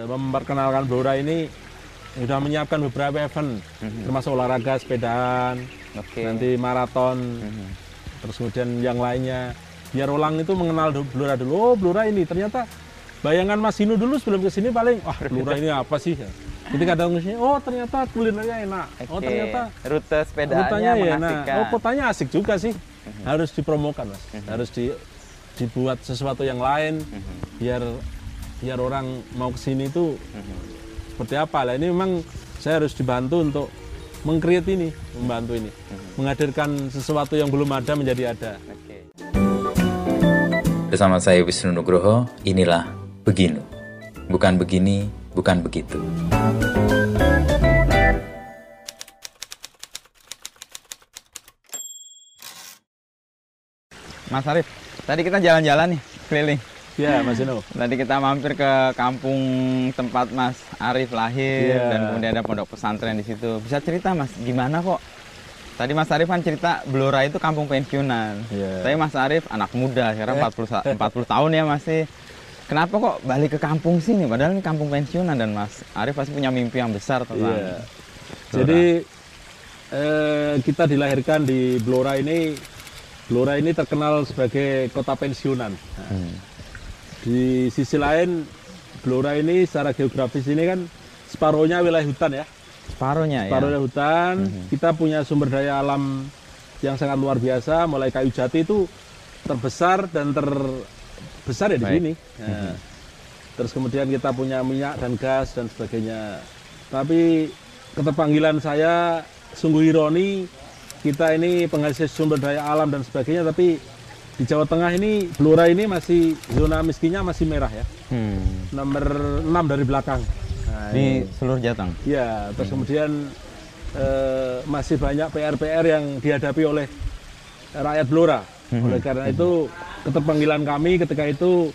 eh, memperkenalkan Blora ini sudah menyiapkan beberapa event, termasuk olahraga sepedaan, Oke. nanti maraton, terus kemudian yang lainnya. Biar orang itu mengenal Blora dulu. Oh Blora ini ternyata bayangan Mas Hinu dulu sebelum ke sini paling, wah Blora ini apa sih? Datang ke sini, oh ternyata kulinernya enak. Oh Oke. ternyata rute ya, nah, mengasihkan. oh kotanya asik juga sih. Harus dipromokan mas, harus di, dibuat sesuatu yang lain biar biar orang mau ke sini itu seperti apa lah. Ini memang saya harus dibantu untuk mengcreate ini, membantu ini, menghadirkan sesuatu yang belum ada menjadi ada. Oke. Bersama saya Wisnu Nugroho, inilah Beginu. Bukan begini, bukan begitu. Mas Arif, tadi kita jalan-jalan nih keliling. Ya Mas Ino. Tadi kita mampir ke kampung tempat Mas Arif lahir Iya. dan kemudian ada pondok pesantren di situ. Bisa cerita Mas, gimana kok? Tadi Mas Arif kan cerita Blora itu kampung pensiunan. Iya. Tapi Mas Arif anak muda, sekarang 40 sa- 40 tahun ya masih. Kenapa kok balik ke kampung sini? Padahal ini kampung pensiunan dan Mas Arif pasti punya mimpi yang besar tentang Iya. Jadi eh, kita dilahirkan di Blora ini. Blora ini terkenal sebagai kota pensiunan. Hmm. Di sisi lain, Blora ini secara geografis ini kan separuhnya wilayah hutan ya. separuhnya ya. Separuhnya hutan. Kita punya sumber daya alam yang sangat luar biasa. Mulai kayu jati itu terbesar dan terbesar ya di Baik. sini. Nah, Terus kemudian kita punya minyak dan gas dan sebagainya. Tapi keterpanggilan saya sungguh ironi. Kita ini penghasil sumber daya alam dan sebagainya, tapi di Jawa Tengah ini Blora ini masih zona miskinnya masih merah ya. Hmm. Nomor 6 dari belakang. Nah, Di seluruh Jateng. Ya, terus kemudian eh, masih banyak PR-PR yang dihadapi oleh rakyat Blora. Oleh karena itu, keterpanggilan kami ketika itu,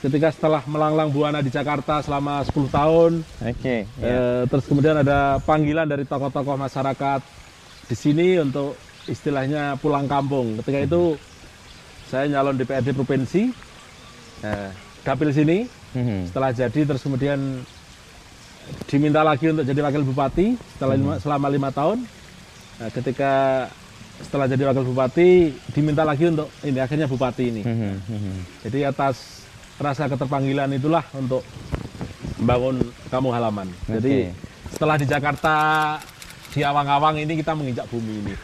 ketika setelah melanglang buana di Jakarta selama 10 tahun, Oke. ya. eh, terus kemudian ada panggilan dari tokoh-tokoh masyarakat di sini untuk istilahnya pulang kampung. Ketika itu, saya nyalon DPRD provinsi, eh, dapil sini, Hmm. setelah jadi terus kemudian diminta lagi untuk jadi wakil bupati setelah lima- selama lima tahun. Nah, ketika setelah jadi wakil bupati diminta lagi untuk ini akhirnya bupati ini. Hmm. Hmm. Jadi atas rasa keterpanggilan itulah untuk membangun kampung halaman. Jadi Oke. setelah di Jakarta di awang-awang ini kita menginjak bumi ini.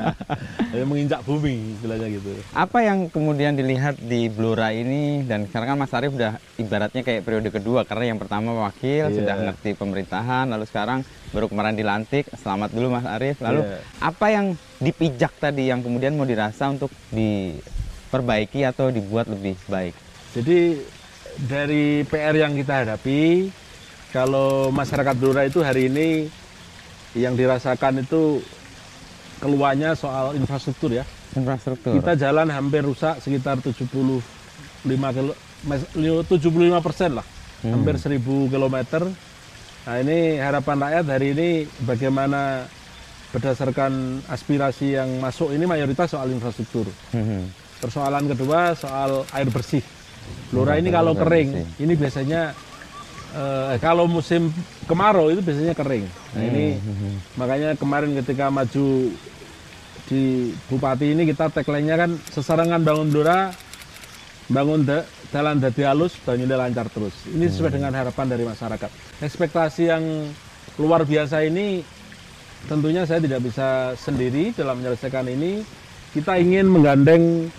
Jadi menginjak bumi istilahnya gitu. Apa yang kemudian dilihat di Blora ini dan sekarang kan Mas Arief udah ibaratnya kayak periode kedua karena yang pertama wakil Iya. sudah ngerti pemerintahan lalu sekarang baru kemarin dilantik selamat dulu Mas Arief lalu Iya. apa yang dipijak tadi yang kemudian mau dirasa untuk diperbaiki atau dibuat lebih baik Jadi dari PR yang kita hadapi, kalau masyarakat Blora itu hari ini yang dirasakan itu keluarnya soal infrastruktur ya. infrastruktur Kita jalan hampir rusak sekitar 75 kilo, mes- 75 persen lah, hampir 1000 kilometer. Nah ini harapan rakyat hari ini bagaimana berdasarkan aspirasi yang masuk ini mayoritas soal infrastruktur. Hmm. Persoalan kedua soal air bersih. Blora ini kalau kering, bersih. ini biasanya eh, kalau musim kemarau itu biasanya kering. Nah ini makanya kemarin ketika maju di Bupati ini kita tagline-nya kan sesarangan bangun Blora, bangun da- jalan dadi halus, banyune lancar terus. Ini sesuai dengan harapan dari masyarakat. Ekspektasi yang luar biasa ini tentunya saya tidak bisa sendiri dalam menyelesaikan ini. Kita ingin menggandeng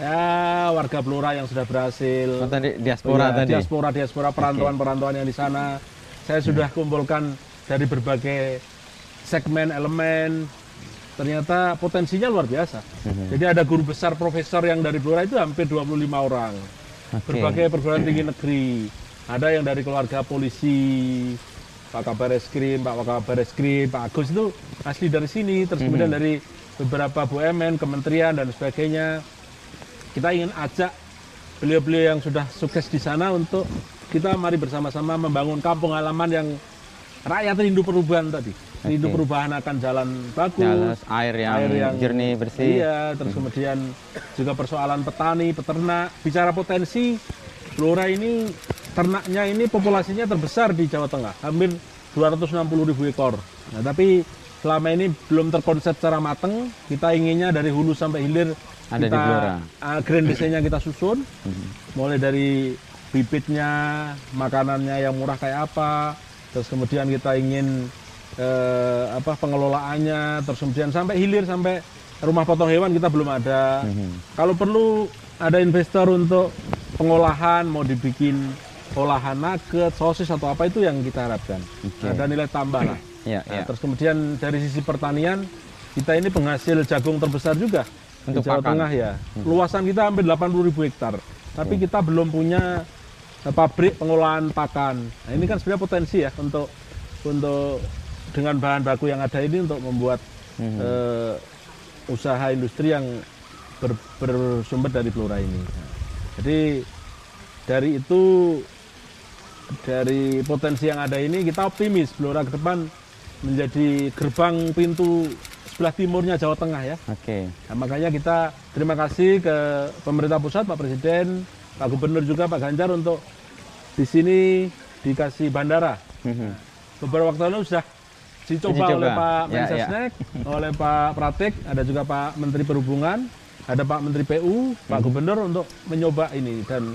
ya warga Blora yang sudah berhasil. Oh, tadi diaspora Ya, tadi Diaspora, diaspora perantauan-perantauan yang di sana. Saya sudah kumpulkan dari berbagai segmen elemen. Ternyata potensinya luar biasa. Jadi ada guru besar profesor yang dari Blora itu hampir 25 orang. Oke. Berbagai perguruan tinggi negeri. Ada yang dari keluarga polisi, Pak Kabar Eskrim, Pak Kabar Eskrim, Pak Agus itu asli dari sini. Terus kemudian dari beberapa BUMN, kementerian dan sebagainya. Kita ingin ajak beliau-beliau yang sudah sukses di sana untuk kita mari bersama-sama membangun kampung halaman yang rakyat rindu perubahan tadi. Rindu Oke. perubahan akan jalan bagus, Jalan, air yang jernih, bersih. Iya, terus kemudian juga persoalan petani, peternak. Bicara potensi, Blora ini ternaknya ini populasinya terbesar di Jawa Tengah, hampir 260 ribu ekor. Nah, tapi selama ini belum terkonsep secara mateng. Kita inginnya dari hulu sampai hilir Ada di kita Blora. uh, grand design-nya kita susun, mulai dari bibitnya, makanannya yang murah kayak apa, terus kemudian kita ingin eh, apa pengelolaannya, terus kemudian sampai hilir sampai rumah potong hewan kita belum ada. Kalau perlu ada investor untuk pengolahan, mau dibikin olahan nugget, sosis atau apa itu yang kita harapkan. Oke. Ada nilai tambah lah. Ya, Nah, ya. Terus kemudian dari sisi pertanian kita ini penghasil jagung terbesar juga Untuk di Jawa pakan. Hmm. Tengah ya. Luasan kita hampir 80 ribu hektar. Tapi kita belum punya eh, pabrik pengolahan pakan. Nah, ini kan sebenarnya potensi ya untuk untuk dengan bahan baku yang ada ini untuk membuat Hmm. eh, usaha industri yang ber- bersumber dari flora ini. Jadi dari itu dari potensi yang ada ini kita optimis Blora ke depan menjadi gerbang pintu sebelah timurnya Jawa Tengah ya. Oke. Nah, makanya kita terima kasih ke pemerintah pusat, Pak Presiden, Pak Gubernur juga Pak Ganjar untuk di sini dikasih bandara. Mhm. Beberapa waktu lalu sudah dicoba Dicoba. oleh Pak Ya, Mensesnek, oleh Pak Pratik, ada juga Pak Menteri Perhubungan, ada Pak Menteri PU, Pak Hmm. Gubernur untuk mencoba ini dan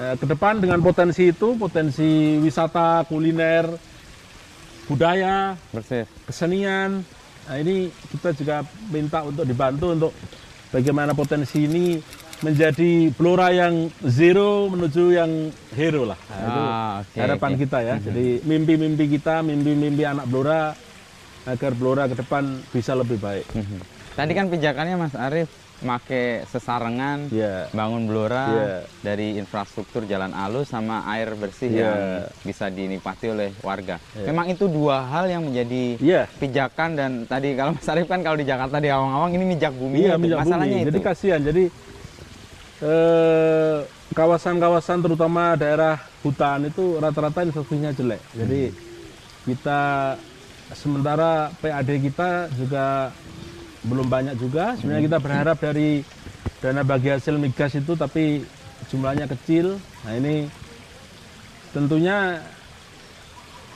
eh, ke depan dengan potensi itu, potensi wisata, kuliner, budaya, Bersih. kesenian. Nah, ini kita juga minta untuk dibantu untuk bagaimana potensi ini menjadi Blora yang zero menuju yang hero lah. Nah, itu Ah, oke, harapan oke. kita ya. Jadi mimpi-mimpi kita, mimpi-mimpi anak Blora agar Blora ke depan bisa lebih baik. Mhm. Tadi kan pijakannya Mas Arief make sesarengan Ya. bangun blora Iya. dari infrastruktur jalan alus sama air bersih Iya. yang bisa dinikmati oleh warga. Memang itu dua hal yang menjadi Iya. pijakan dan tadi kalau Mas Arief kan kalau di Jakarta di awang-awang ini mijak bumi. Iya, itu. minyak Masalahnya bumi. itu. Jadi kasihan. Jadi eh, kawasan-kawasan terutama daerah hutan itu rata-rata infrastrukturnya jelek. Jadi kita sementara PAD kita juga belum banyak juga. Sebenarnya kita berharap dari dana bagi hasil migas itu tapi jumlahnya kecil. Nah ini tentunya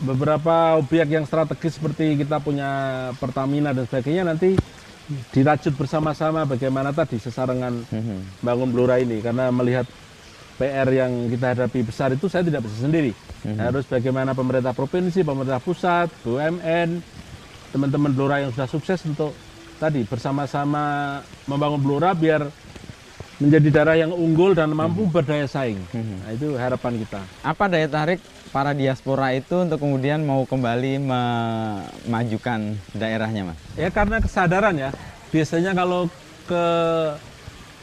beberapa objek yang strategis seperti kita punya Pertamina dan sebagainya nanti dirajut bersama-sama bagaimana tadi sesarengan Mhm. bangun Blora ini karena melihat PR yang kita hadapi besar itu saya tidak bisa sendiri harus bagaimana pemerintah provinsi, pemerintah pusat, BUMN, teman-teman Blora yang sudah sukses untuk tadi bersama-sama membangun Blora biar menjadi daerah yang unggul dan mampu berdaya saing. Nah, itu harapan kita. Apa daya tarik para diaspora itu untuk kemudian mau kembali memajukan daerahnya, Mas? Ya karena kesadaran ya. Biasanya kalau ke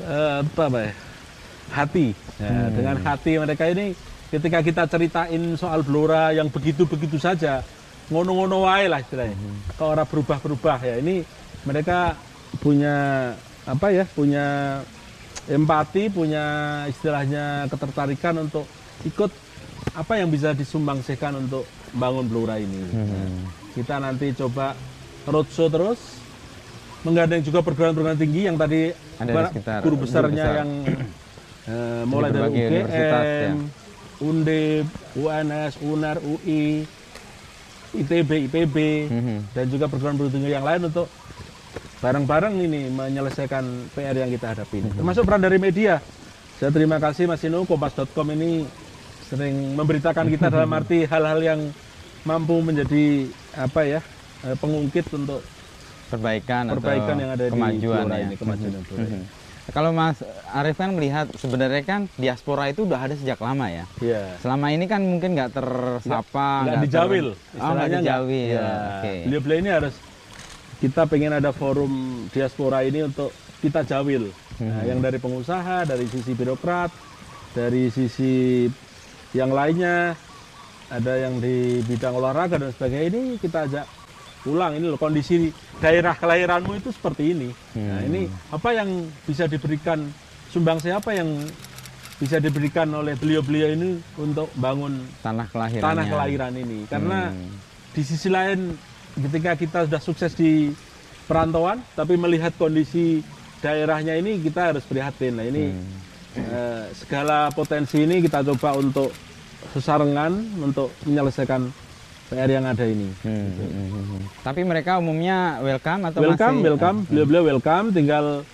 eh, apa, ya? hati. Ya, Dengan hati mereka ini ketika kita ceritain soal Blora yang begitu-begitu saja, ngono-ngono wae lah istilahnya. Kalau orang berubah-berubah ya ini mereka punya apa ya? Punya empati, punya istilahnya ketertarikan untuk ikut apa yang bisa disumbangsikan untuk bangun Blora ini. Nah, kita nanti coba roadshow terus menggandeng juga perguruan-perguruan tinggi yang tadi Ada sekitar, guru besarnya besar. yang eh, mulai dari universitas, ya. UGM, Undip, UNS, UNER, UI, ITB, IPB, Mhm. dan juga perguruan-perguruan tinggi yang lain untuk bareng-bareng ini menyelesaikan PR yang kita hadapi ini. Termasuk peran dari media. Saya terima kasih Mas Inu, Kompas.com ini sering memberitakan kita dalam arti hal-hal yang mampu menjadi apa ya eh, pengungkit untuk Perbaikan, perbaikan atau yang ada kemajuan di ya. ini, kemajuan yang ini. Mhm. Kalau Mas Arief kan melihat sebenarnya kan diaspora itu udah ada sejak lama ya. Iya. Selama ini kan mungkin nggak tersapa, nggak ter- dijawil Oh, nggak dijawil. Ya. Oke. Beliau-beliau ini harus kita pengen ada forum diaspora ini untuk kita jawil Nah, Hmm. yang dari pengusaha dari sisi birokrat dari sisi yang lainnya ada yang di bidang olahraga dan sebagainya ini kita ajak pulang ini loh kondisi daerah kelahiranmu itu seperti ini nah Hmm. ini apa yang bisa diberikan sumbang apa yang bisa diberikan oleh beliau-beliau ini untuk bangun Tanah kelahirannya. tanah kelahiran ini karena Hmm. di sisi lain ketika kita sudah sukses di perantauan tapi melihat kondisi daerahnya ini kita harus prihatin nah ini Hmm. eh, segala potensi ini kita coba untuk sesarengan untuk menyelesaikan PR yang ada ini. Hmm, hmm. Tapi mereka umumnya welcome atau welcome, masih welcome, beliau-beliau welcome. Tinggal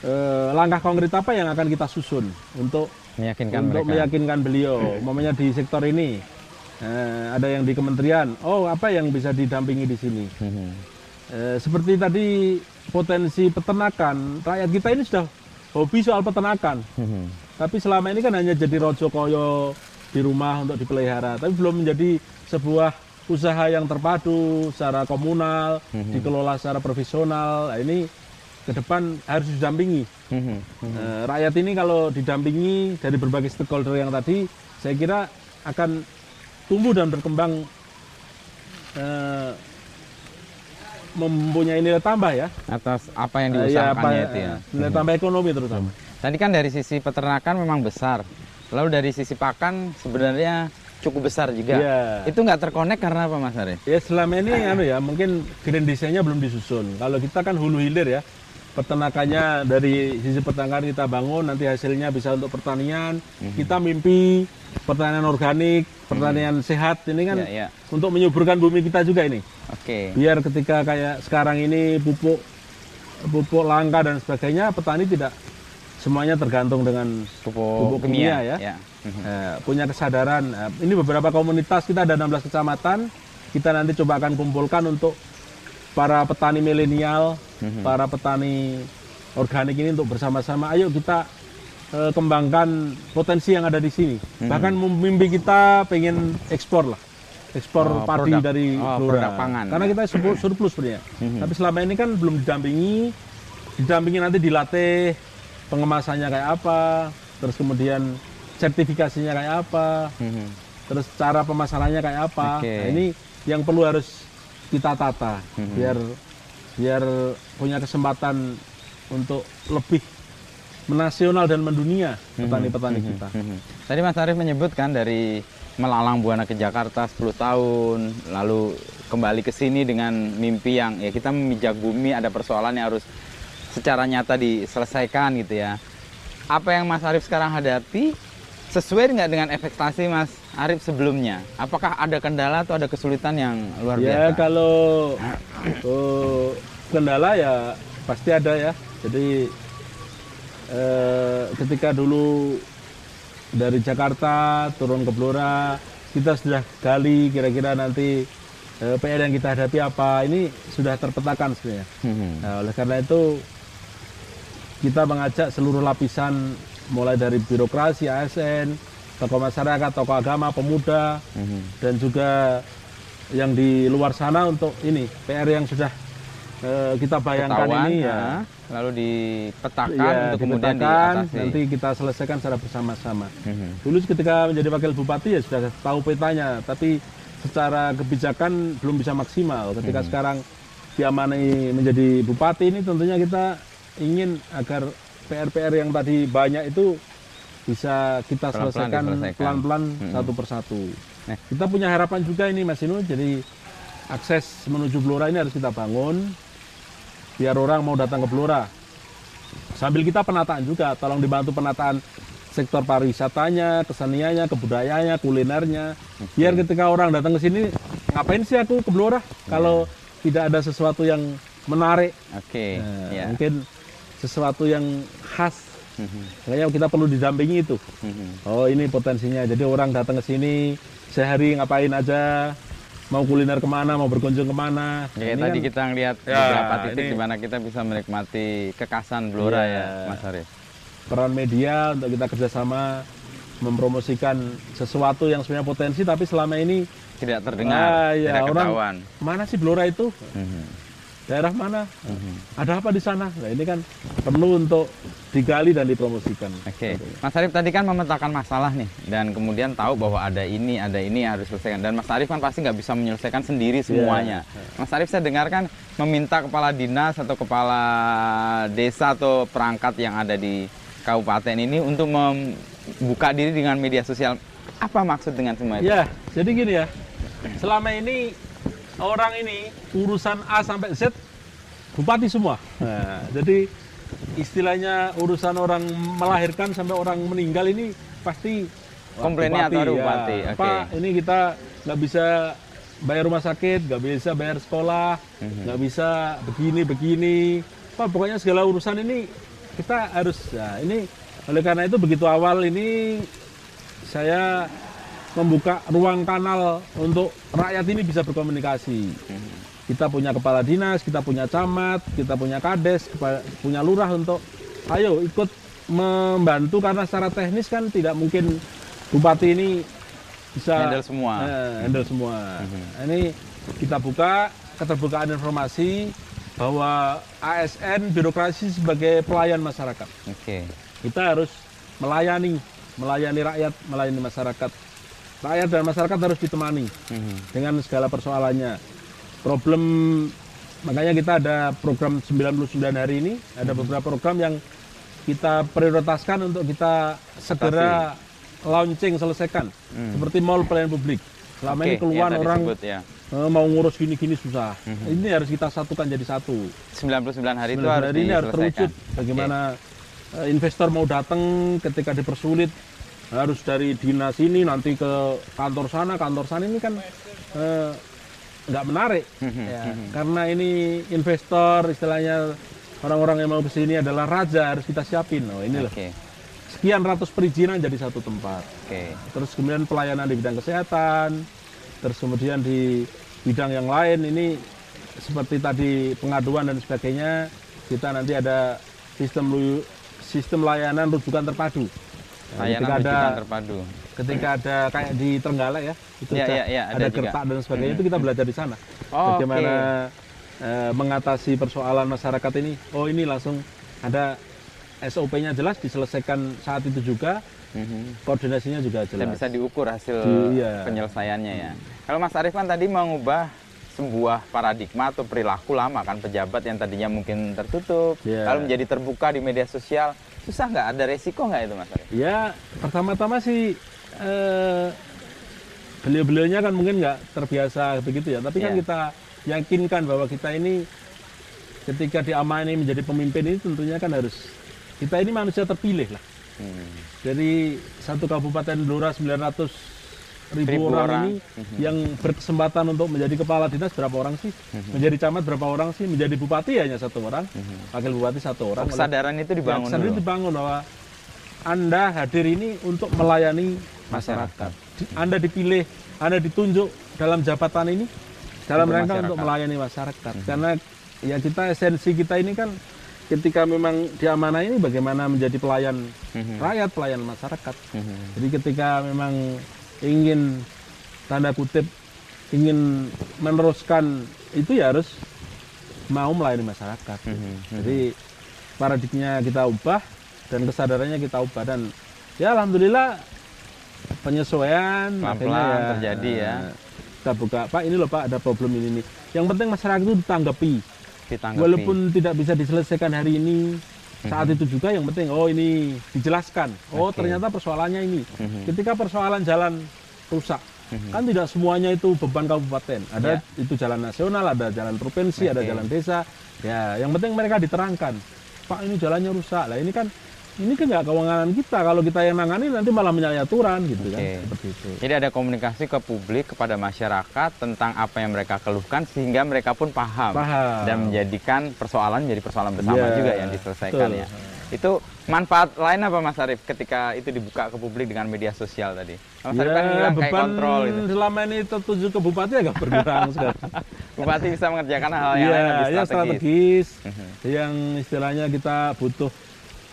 eh, langkah konkret apa yang akan kita susun untuk meyakinkan untuk mereka? meyakinkan beliau, umpamanya di sektor ini eh, ada yang di kementerian. Oh, apa yang bisa didampingi di sini? Hmm, hmm. Eh, seperti tadi potensi peternakan, rakyat kita ini sudah hobi soal peternakan. Hmm, hmm. Tapi selama ini kan hanya jadi rojo koyo di rumah untuk dipelihara, tapi belum menjadi sebuah usaha yang terpadu secara komunal, Mhm. dikelola secara profesional. Nah, ini ke depan harus didampingi. Hmm, hmm. Hmm. Eh, rakyat ini kalau didampingi dari berbagai stakeholder yang tadi, saya kira akan tumbuh dan berkembang eh, mempunyai nilai tambah ya. Atas apa yang Eh, ya, diusahakannya apa, itu ya. nilai tambah ekonomi terutama. Tadi kan dari sisi peternakan memang besar. Lalu dari sisi pakan sebenarnya cukup besar juga. Iya. Itu nggak terkonek karena apa Mas Arif? Ya selama ini anu ya mungkin grand desainnya belum disusun. Kalau kita kan hulu hilir ya. Peternakannya dari sisi peternakan kita bangun nanti hasilnya bisa untuk pertanian. Kita mimpi pertanian organik, pertanian sehat ini kan Iya, iya. untuk menyuburkan bumi kita juga ini. Oke. Biar ketika kayak sekarang ini pupuk pupuk langka dan sebagainya petani tidak semuanya tergantung dengan Pupuk, Pupuk kimia ya. ya. Mhm. eh, punya kesadaran. Eh, ini beberapa komunitas kita ada 16 kecamatan. Kita nanti coba akan kumpulkan untuk para petani milenial, Mhm. para petani organik ini untuk bersama-sama. Ayo kita eh, kembangkan potensi yang ada di sini. Mhm. Bahkan mimpi kita pengen ekspor lah, ekspor Oh, padi produk. dari Oh, produk pangan. Karena kita surplus, sebenarnya. Mhm. Tapi selama ini kan belum didampingi, didampingi nanti dilatih pengemasannya kayak apa, terus kemudian sertifikasinya kayak apa, Mhm. terus cara pemasarannya kayak apa. Oke. Nah, ini yang perlu harus kita tata Mhm. biar biar punya kesempatan untuk lebih menasional dan mendunia petani-petani kita. Mhm. Tadi Mas Arif menyebutkan dari melalang buana ke Jakarta 10 tahun, lalu kembali ke sini dengan mimpi yang ya kita memijak bumi ada persoalan yang harus secara nyata diselesaikan gitu ya. Apa yang Mas Arif sekarang hadapi sesuai nggak dengan ekspektasi Mas Arif sebelumnya? Apakah ada kendala atau ada kesulitan yang luar Ya biasa? kalau oh, kendala ya pasti ada ya. Jadi eh, ketika dulu dari Jakarta turun ke Blora, kita sudah gali kira-kira nanti eh, PR yang kita hadapi apa. Ini sudah terpetakan sebenarnya. Mhm. Nah, oleh karena itu kita mengajak seluruh lapisan mulai dari birokrasi, ASN, tokoh masyarakat, tokoh agama, pemuda, Mhm. dan juga yang di luar sana untuk ini PR yang sudah eh, kita bayangkan Ketahuan, ini ya, nah, lalu dipetakan ya untuk kemudian dipetakan, diatasi. nanti kita selesaikan secara bersama-sama. Mhm. Dulu ketika menjadi wakil bupati ya sudah tahu petanya, tapi secara kebijakan belum bisa maksimal. Ketika Hmm. sekarang diamanai menjadi bupati ini tentunya kita ingin agar PR-PR yang tadi banyak itu bisa kita Pelan-pelan selesaikan diselesaikan. pelan-pelan Hmm. satu persatu. Nah. Kita punya harapan juga ini Mas Inu, jadi akses menuju Blora ini harus kita bangun biar orang mau datang ke Blora. Sambil kita penataan juga, tolong dibantu penataan sektor pariwisatanya, keseniannya, kebudayaannya, kulinernya. Biar ketika orang datang ke sini, ngapain sih aku ke Blora kalau tidak ada sesuatu yang menarik, Oke, Nah, ya. mungkin sesuatu yang khas. Mhm. Makanya kita perlu didampingi itu. Mhm. Oh ini potensinya. Jadi orang datang ke sini sehari ngapain aja, mau kuliner ke mana, mau berkunjung ke mana. Ya, Ini tadi kan kita ngelihat Ya, beberapa titik ini- di mana kita bisa menikmati kekasan Blora Iya. ya, Mas Arif. peran media untuk kita kerjasama mempromosikan sesuatu yang sebenarnya potensi, tapi selama ini Tidak terdengar, Ah, iya, tidak orang- ketahuan. mana sih Blora itu? Mhm. Daerah mana? Mhm. Ada apa di sana? Nah ini kan perlu untuk digali dan dipromosikan. Oke, Mas Arif tadi kan memetakan masalah nih, dan kemudian tahu bahwa ada ini, ada ini yang harus diselesaikan. Dan Mas Arif kan pasti nggak bisa menyelesaikan sendiri semuanya. Mas Arif saya dengarkan meminta kepala dinas atau kepala desa atau perangkat yang ada di kabupaten ini untuk membuka diri dengan media sosial. Apa maksud dengan semua itu? Ya, jadi gini ya. Selama ini orang ini urusan A sampai Z bupati semua. Nah, jadi istilahnya urusan orang melahirkan sampai orang meninggal ini pasti Komplainnya atau ada bupati, ya. oke. Pak, ini kita nggak bisa bayar rumah sakit, nggak bisa bayar sekolah, Mhm. nggak bisa begini begini. Pak, pokoknya segala urusan ini kita harus. Nah, ini oleh karena itu begitu awal ini saya membuka ruang kanal untuk rakyat ini bisa berkomunikasi. Mhm. Kita punya kepala dinas, kita punya camat, kita punya kades, punya lurah untuk ayo ikut membantu karena secara teknis kan tidak mungkin bupati ini bisa Handle semua. Mhm. Eh, handle semua. Nah, Ini kita buka keterbukaan informasi bahwa ASN birokrasi sebagai pelayan masyarakat. Oke. Kita harus melayani, melayani rakyat, melayani masyarakat. Rakyat dan masyarakat harus ditemani Mhm. dengan segala persoalannya. Problem makanya kita ada program 99 hari ini, ada Mhm. beberapa program yang kita prioritaskan untuk kita segera launching selesaikan. Hmm. Seperti mall pelayanan publik. Selama Oke, ini keluhan yang tadi orang sebut, ya. eh, mau ngurus gini-gini susah. Mhm. Ini harus kita satukan jadi satu. 99 hari itu Sebenarnya harus hari ini harus terwujud. Bagaimana eh, investor mau datang ketika dipersulit harus dari dinas ini nanti ke kantor sana, kantor sana ini kan eh, nggak menarik. Mhm, ya. Karena ini investor istilahnya orang-orang yang mau ke sini adalah raja harus kita siapin. Oh ini loh. Oke. Sekian ratus perizinan jadi satu tempat. Oke. Terus kemudian pelayanan di bidang kesehatan, terus kemudian di bidang yang lain ini seperti tadi pengaduan dan sebagainya, kita nanti ada sistem sistem layanan rujukan terpadu. Nah, Layanan ketika ada terpadu. ketika ada kayak di Trenggalek ya, itu ada, iya, iya, ada ada gertak dan sebagainya itu kita belajar di sana. Oh, Bagaimana eh, mengatasi persoalan masyarakat ini. Oh ini langsung ada SOP-nya jelas diselesaikan saat itu juga, Mhm. koordinasinya juga Dan jelas. bisa diukur hasil Di- iya. penyelesaiannya ya. Kalau Mas Arief kan tadi mengubah sebuah paradigma atau perilaku lama kan pejabat yang tadinya mungkin tertutup, Iya. lalu menjadi terbuka di media sosial. Susah nggak? Ada resiko nggak itu Mas Arief? Ya, pertama-tama sih eh, beliau-beliaunya kan mungkin nggak terbiasa begitu ya. Tapi kan Iya. kita yakinkan bahwa kita ini ketika diamani menjadi pemimpin ini tentunya kan harus kita ini manusia terpilih lah. Hmm. Dari satu kabupaten Blora 900 ribu, Ribu orang, orang. ini yang berkesempatan untuk menjadi kepala dinas berapa orang sih? Mhm. Menjadi camat berapa orang sih? Menjadi bupati hanya satu orang, wakil bupati satu orang. Oh, kesadaran itu dibangun Ya, kesadaran dulu. dibangun bahwa Anda hadir ini untuk melayani masyarakat. Di- Anda dipilih, Anda ditunjuk dalam jabatan ini dalam Untuk rangka masyarakat. untuk melayani masyarakat. Karena ya kita esensi kita ini kan ketika memang diamanah ini bagaimana menjadi pelayan Mhm. rakyat, pelayan masyarakat. Mhm. Jadi ketika memang ingin tanda kutip ingin meneruskan itu ya harus mau melayani masyarakat. Mhm. Jadi paradigmanya kita ubah dan kesadarannya kita ubah dan ya alhamdulillah penyesuaian Pelan-pelan akhirnya terjadi ya. eh, Kita buka, Pak ini loh Pak ada problem ini nih. Yang penting masyarakat itu ditanggapi. Ditanggapi. Walaupun tidak bisa diselesaikan hari ini, saat Mhm. itu juga yang penting oh ini dijelaskan. Oh Oke. ternyata persoalannya ini. Mhm. Ketika persoalan jalan rusak, Mhm. kan tidak semuanya itu beban kabupaten. Ada Ya. itu jalan nasional, ada jalan provinsi, ada Oke. jalan desa. Ya, yang penting mereka diterangkan. Pak ini jalannya rusak. Lah ini kan ini kan nggak kewenangan kita. Kalau kita yang nangani nanti malah menyalahi aturan gitu kan. Oke. Seperti itu. Jadi ada komunikasi ke publik kepada masyarakat tentang apa yang mereka keluhkan sehingga mereka pun paham, Paham. dan menjadikan persoalan menjadi persoalan bersama Iya, juga yang diselesaikan betul. ya. Itu manfaat lain apa Mas Arief ketika itu dibuka ke publik dengan media sosial tadi? Mas Arief kan Ya, bilang kayak kontrol gitu. selama ini tertuju ke bupati agak berkurang sekarang. Bupati bisa mengerjakan hal yang Iya, lain lebih ya strategis. strategis. Mhm. Yang istilahnya kita butuh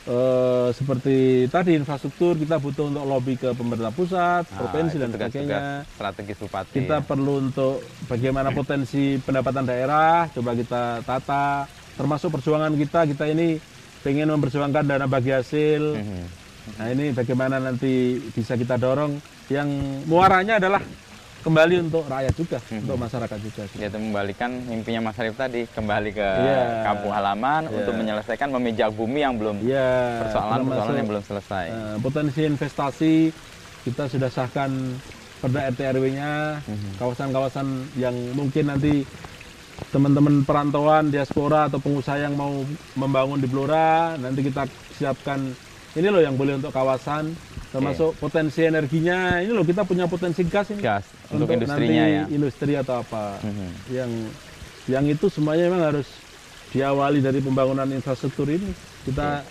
eh, seperti tadi infrastruktur kita butuh untuk lobby ke pemerintah pusat, Ah, provinsi itu dan tugas-tugas sebagainya. strategis bupati. Kita ya. perlu untuk bagaimana potensi pendapatan daerah, coba kita tata. Termasuk perjuangan kita, kita ini pengen memperjuangkan dana bagi hasil. Mhm. Nah ini bagaimana nanti bisa kita dorong yang muaranya adalah kembali untuk rakyat juga, Mhm. untuk masyarakat juga. Yaitu membalikan mimpinya Mas Arief tadi kembali ke Iya. kampung halaman Iya. untuk menyelesaikan memijak bumi yang belum Iya, persoalan-persoalan termasuk, yang belum selesai. eh, potensi investasi kita sudah sahkan perda RT RW-nya, Mhm. kawasan-kawasan yang mungkin nanti teman-teman perantauan, diaspora atau pengusaha yang mau membangun di Blora, nanti kita siapkan ini loh yang boleh untuk kawasan, termasuk potensi energinya ini loh kita punya potensi gas ini gas untuk, industrinya nanti ya. industri atau apa Mhm. yang yang itu semuanya memang harus diawali dari pembangunan infrastruktur ini kita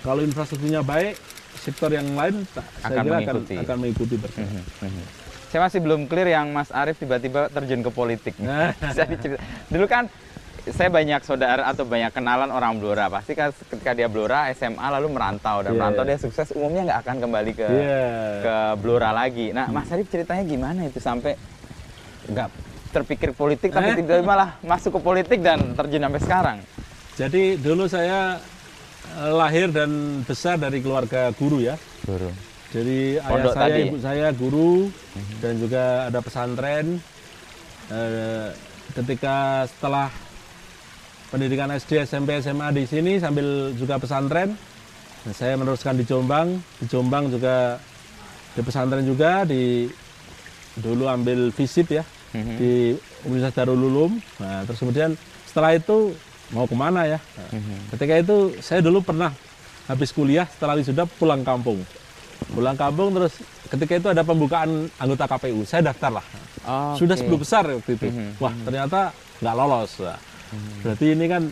kalau infrastrukturnya baik sektor yang lain tak- saya Akan kira mengikuti. akan akan mengikuti. Mhm, mhm. Saya masih belum clear yang Mas Arief tiba-tiba terjun ke politik. Nah. Dulu kan saya banyak saudara atau banyak kenalan orang Blora. Pasti kan ketika dia Blora SMA lalu merantau dan Iya, merantau dia sukses umumnya nggak akan kembali ke Iya. ke Blora lagi. Nah, Mas Arief ceritanya gimana itu sampai nggak terpikir politik tapi Eh? tiba-tiba malah masuk ke politik dan terjun sampai sekarang. Jadi dulu saya eh, lahir dan besar dari keluarga guru ya. Guru. Jadi ayah Pondok saya, tadi? ibu saya guru dan juga ada pesantren. Eh, ketika setelah pendidikan SD, SMP, SMA di sini sambil juga pesantren, nah, saya meneruskan di Jombang. Di Jombang juga di pesantren juga di dulu ambil visip ya Mhm. di Universitas Darul Ulum. Nah, terus kemudian setelah itu mau ke mana ya? Nah, Mhm. Ketika itu saya dulu pernah habis kuliah setelah wisuda pulang kampung. Pulang kampung terus ketika itu ada pembukaan anggota KPU, saya daftar lah. Sudah Oke. 10 besar waktu itu. Mhm. Wah ternyata nggak lolos. Wah, Berarti ini kan,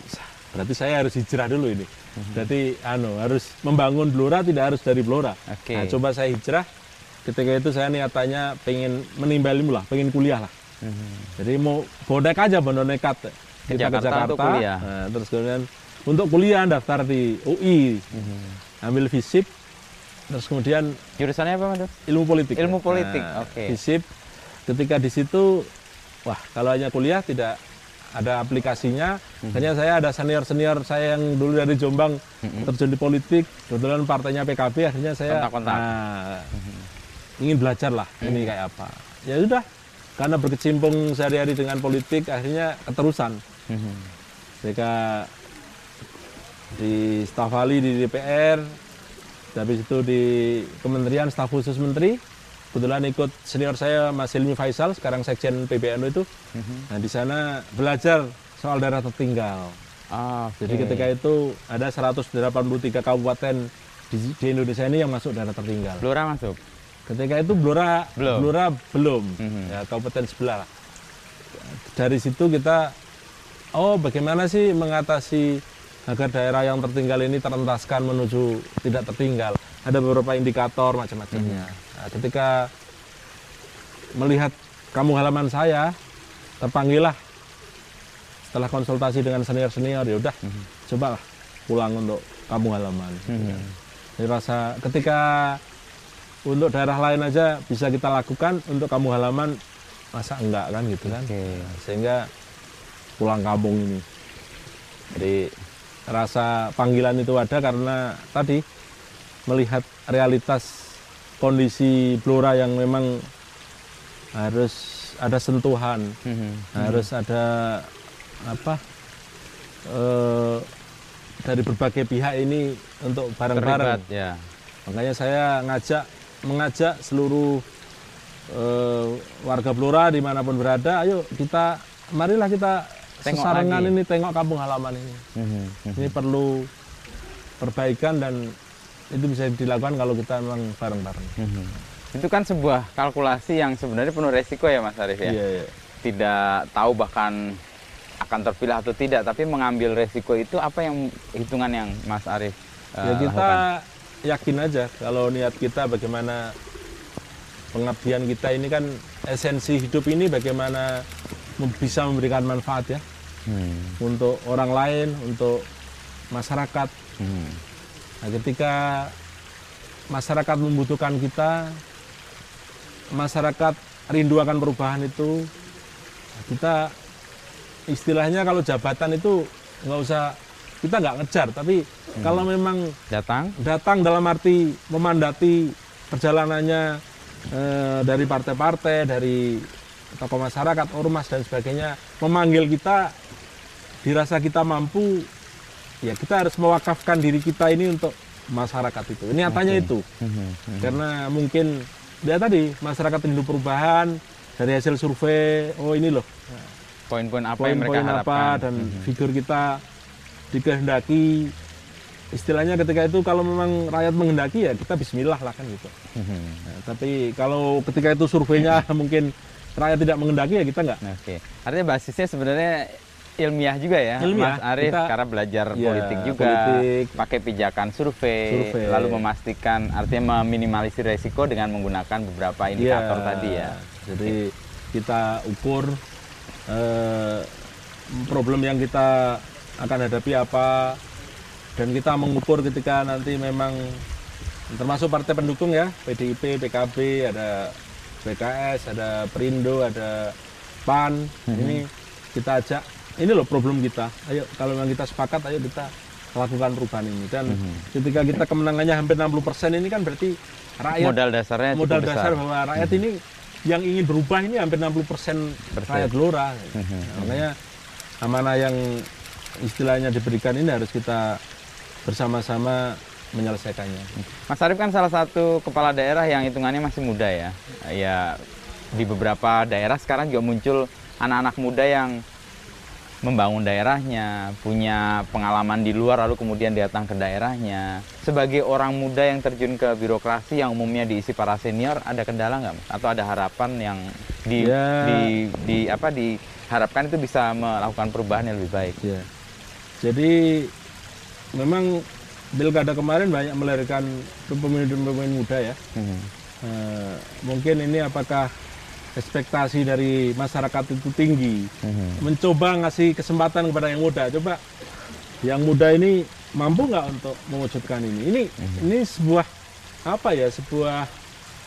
berarti saya harus hijrah dulu ini. Berarti anu harus membangun Blora tidak harus dari Blora. Oke. Nah, coba saya hijrah. Ketika itu saya niatannya pengen menimba ilmu lah, pengen kuliah lah. Mhm. Jadi mau bonek aja bonek nekat Ke kita Jakarta untuk kuliah. Nah, terus kemudian untuk kuliah daftar di UI, Mhm. ambil FISIP, terus kemudian Jurusannya apa, Mas? ilmu politik. Ilmu politik, Nah, oke. FISIP. Ketika di situ, wah kalau hanya kuliah tidak ada aplikasinya. Akhirnya saya ada senior-senior saya yang dulu dari Jombang terjun di politik. Kebetulan partainya PKB, akhirnya saya Kontak-kontak. Mhm. nah, ingin belajar lah ini kayak apa. Ya sudah, karena berkecimpung sehari-hari dengan politik, akhirnya keterusan. Mhm. Ketika di staf ahli di DPR, habis itu di Kementerian staf khusus menteri, kebetulan ikut senior saya Mas Hilmi Faisal, sekarang sekjen PBNU itu. Mhm. Nah di sana belajar soal daerah tertinggal. Ah, Jadi ketika itu ada 183 kabupaten di, di Indonesia ini yang masuk daerah tertinggal. Blora masuk. Ketika itu Blora Belum. Blora belum, Mhm. ya kabupaten sebelah. lah. Dari situ kita, oh bagaimana sih mengatasi agar daerah yang tertinggal ini terentaskan menuju tidak tertinggal. Ada beberapa indikator macam-macamnya. Nah, ketika melihat kamu halaman saya, terpanggillah setelah konsultasi dengan senior-senior, ya udah, cobalah pulang untuk kampung halaman. Mhm. Jadi rasa ketika untuk daerah lain aja bisa kita lakukan untuk kampung halaman masa enggak kan gitu kan Oke. sehingga pulang kampung ini jadi rasa panggilan itu ada karena tadi melihat realitas kondisi Blora yang memang harus ada sentuhan Mhm. harus ada apa eh, dari berbagai pihak ini untuk bareng-bareng ya. Makanya saya ngajak mengajak seluruh eh, warga Blora di mana pun berada, ayo kita marilah kita Tengok sesarengan lagi. ini tengok kampung halaman ini. Mhm. Ini perlu perbaikan dan itu bisa dilakukan kalau kita memang bareng-bareng. Mhm. Itu kan sebuah kalkulasi yang sebenarnya penuh resiko ya Mas Arief ya. Iya, iya. Tidak tahu bahkan akan terpilih atau tidak, tapi mengambil resiko itu apa yang hitungan yang Mas Arief eh, Ya kita lakukan? yakin aja kalau niat kita bagaimana pengabdian kita ini kan esensi hidup ini bagaimana bisa memberikan manfaat ya Hmm. untuk orang lain, untuk masyarakat. Mhm. Nah, ketika masyarakat membutuhkan kita, masyarakat rindu akan perubahan itu, kita istilahnya kalau jabatan itu nggak usah kita nggak ngejar, tapi kalau memang Datang. datang dalam arti memandati perjalanannya eh, dari partai-partai, dari tokoh masyarakat, ormas dan sebagainya, memanggil kita, dirasa kita mampu, ya kita harus mewakafkan diri kita ini untuk masyarakat itu. Ini nyatanya itu, Mhm. karena mungkin ya tadi masyarakat rindu perubahan dari hasil survei, oh ini loh Poin-poin apa yang mereka apa harapkan? dan Mhm. figur kita dikehendaki istilahnya ketika itu kalau memang rakyat menghendaki ya kita Bismillah lah kan gitu. Mhm. Nah, tapi kalau ketika itu surveinya mungkin rakyat tidak menghendaki ya kita nggak. Oke, artinya basisnya sebenarnya ilmiah juga ya, Ilmiah. Mas Arief, Kita- karena belajar Iya, politik juga, politik. pakai pijakan survei, Survei. lalu memastikan, artinya meminimalisir resiko dengan menggunakan beberapa indikator Iya. tadi ya. Jadi kita ukur eh, problem yang kita akan hadapi apa dan kita mengukur ketika nanti memang termasuk partai pendukung ya PDIP, PKB, ada PKS, ada Perindo, ada PAN. Ini kita ajak ini loh problem kita. Ayo kalau memang kita sepakat ayo kita lakukan perubahan ini dan ketika kita kemenangannya hampir 60% ini kan berarti rakyat Modal dasarnya modal besar. dasar bahwa rakyat ini yang ingin berubah ini hampir 60% rakyat Gelora. Mhm. Nah, makanya amanah yang istilahnya diberikan ini harus kita bersama-sama menyelesaikannya. Mas Arief kan salah satu kepala daerah yang hitungannya masih muda ya. Ya di beberapa daerah sekarang juga muncul anak-anak muda yang membangun daerahnya, punya pengalaman di luar lalu kemudian datang ke daerahnya. Sebagai orang muda yang terjun ke birokrasi yang umumnya diisi para senior, ada kendala nggak? Atau ada harapan yang di, Ya. di, di apa diharapkan itu bisa melakukan perubahan yang lebih baik? Ya. Jadi memang pilkada kemarin banyak melahirkan pemimpin-pemimpin muda ya. Mhm. Eh, mungkin ini apakah ekspektasi dari masyarakat itu tinggi. Mhm. mencoba ngasih kesempatan kepada yang muda. Coba yang muda ini mampu nggak untuk mewujudkan ini? Ini ini sebuah apa ya sebuah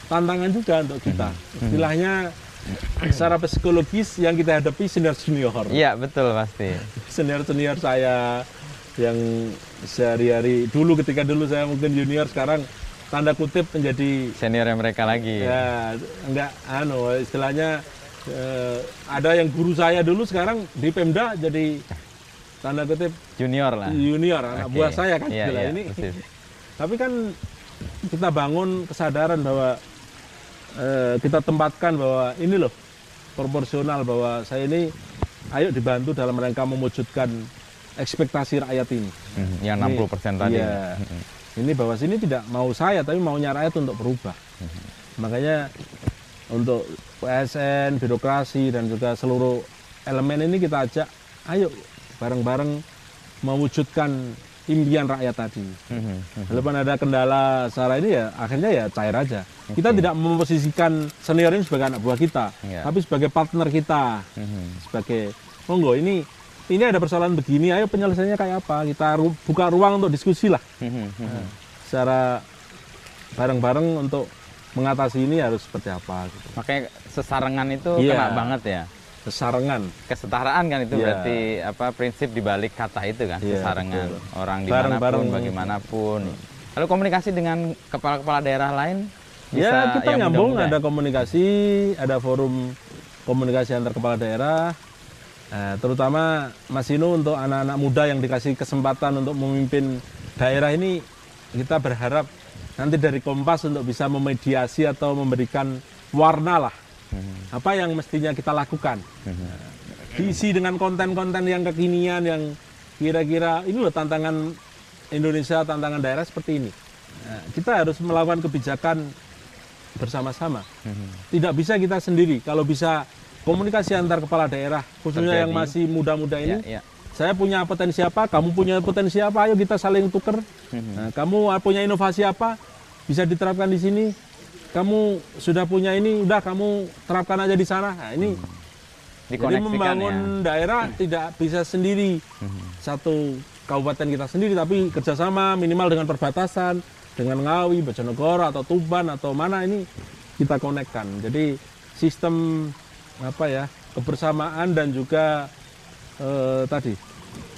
tantangan juga untuk kita. Istilahnya secara psikologis yang kita hadapi senior senior Iya betul pasti. senior senior saya yang sehari-hari dulu ketika dulu saya mungkin junior sekarang tanda kutip menjadi Seniornya mereka lagi. ya enggak anu istilahnya eh, ada yang guru saya dulu sekarang di Pemda jadi tanda kutip Junior lah. junior anak buah saya kan istilah iya, ini persis. tapi kan kita bangun kesadaran bahwa eh, kita tempatkan bahwa ini loh proporsional bahwa saya ini ayo dibantu dalam rangka mewujudkan ekspektasi rakyat ini Mhm, Yang Ini- 60% tadi. iya. Mhm. ini bahwa sini tidak mau saya tapi maunya rakyat untuk berubah makanya untuk PSN birokrasi dan juga seluruh elemen ini kita ajak ayo bareng-bareng mewujudkan impian rakyat tadi Mhm, mhm. walaupun ada kendala secara ini ya akhirnya ya cair aja kita tidak memposisikan senior ini sebagai anak buah kita Iya. tapi sebagai partner kita Mhm. sebagai monggo ini ini ada persoalan begini ayo penyelesaiannya kayak apa kita ru- buka ruang untuk diskusi lah. Nah, secara bareng-bareng untuk mengatasi ini harus seperti apa gitu. Makanya sesarengan itu Iya. kena banget ya. kesarengan Kesetaraan kan itu Iya. berarti apa prinsip dibalik kata itu kan Iya, sesarengan betul. orang di mana pun bagaimanapun. Lalu komunikasi dengan kepala-kepala daerah lain bisa ya kita nyambung muda-muda ada komunikasi ada forum komunikasi antar kepala daerah Eh, terutama Mas Inu untuk anak-anak muda yang dikasih kesempatan untuk memimpin daerah ini kita berharap nanti dari Kompas untuk bisa memediasi atau memberikan warna lah. Mhm, apa yang mestinya kita lakukan. Mhm. diisi dengan konten-konten yang kekinian yang kira-kira ini loh tantangan Indonesia tantangan daerah seperti ini. Nah, kita harus melakukan kebijakan bersama-sama. Mhm. tidak bisa kita sendiri. Kalau bisa komunikasi antar kepala daerah khususnya yang Terjadi. masih muda-muda Ya, ini ya. saya punya potensi apa kamu punya potensi apa ayo kita saling tuker Mhm. Nah, kamu punya inovasi apa bisa diterapkan di sini kamu sudah punya ini udah kamu terapkan aja di sana nah, ini jadi Dikoneksikan membangun ya. daerah tidak bisa sendiri Mhm. satu kabupaten kita sendiri tapi kerjasama minimal dengan perbatasan dengan Ngawi, Bojonegoro atau Tuban atau mana ini kita konekkan jadi sistem apa ya kebersamaan dan juga eh, tadi